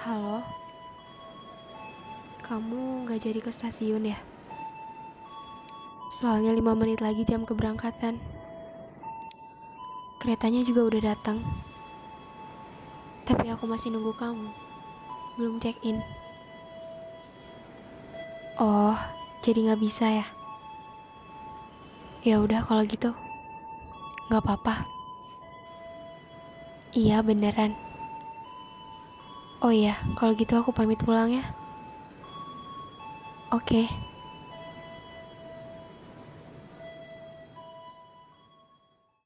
Halo, kamu gak jadi ke stasiun ya? Soalnya lima menit lagi jam keberangkatan. Keretanya juga udah datang. Tapi aku masih nunggu kamu. Belum check in. Oh, jadi nggak bisa ya? Ya udah kalau gitu. nggak apa-apa. Iya beneran. Oh iya, kalau gitu aku pamit pulang ya. Oke.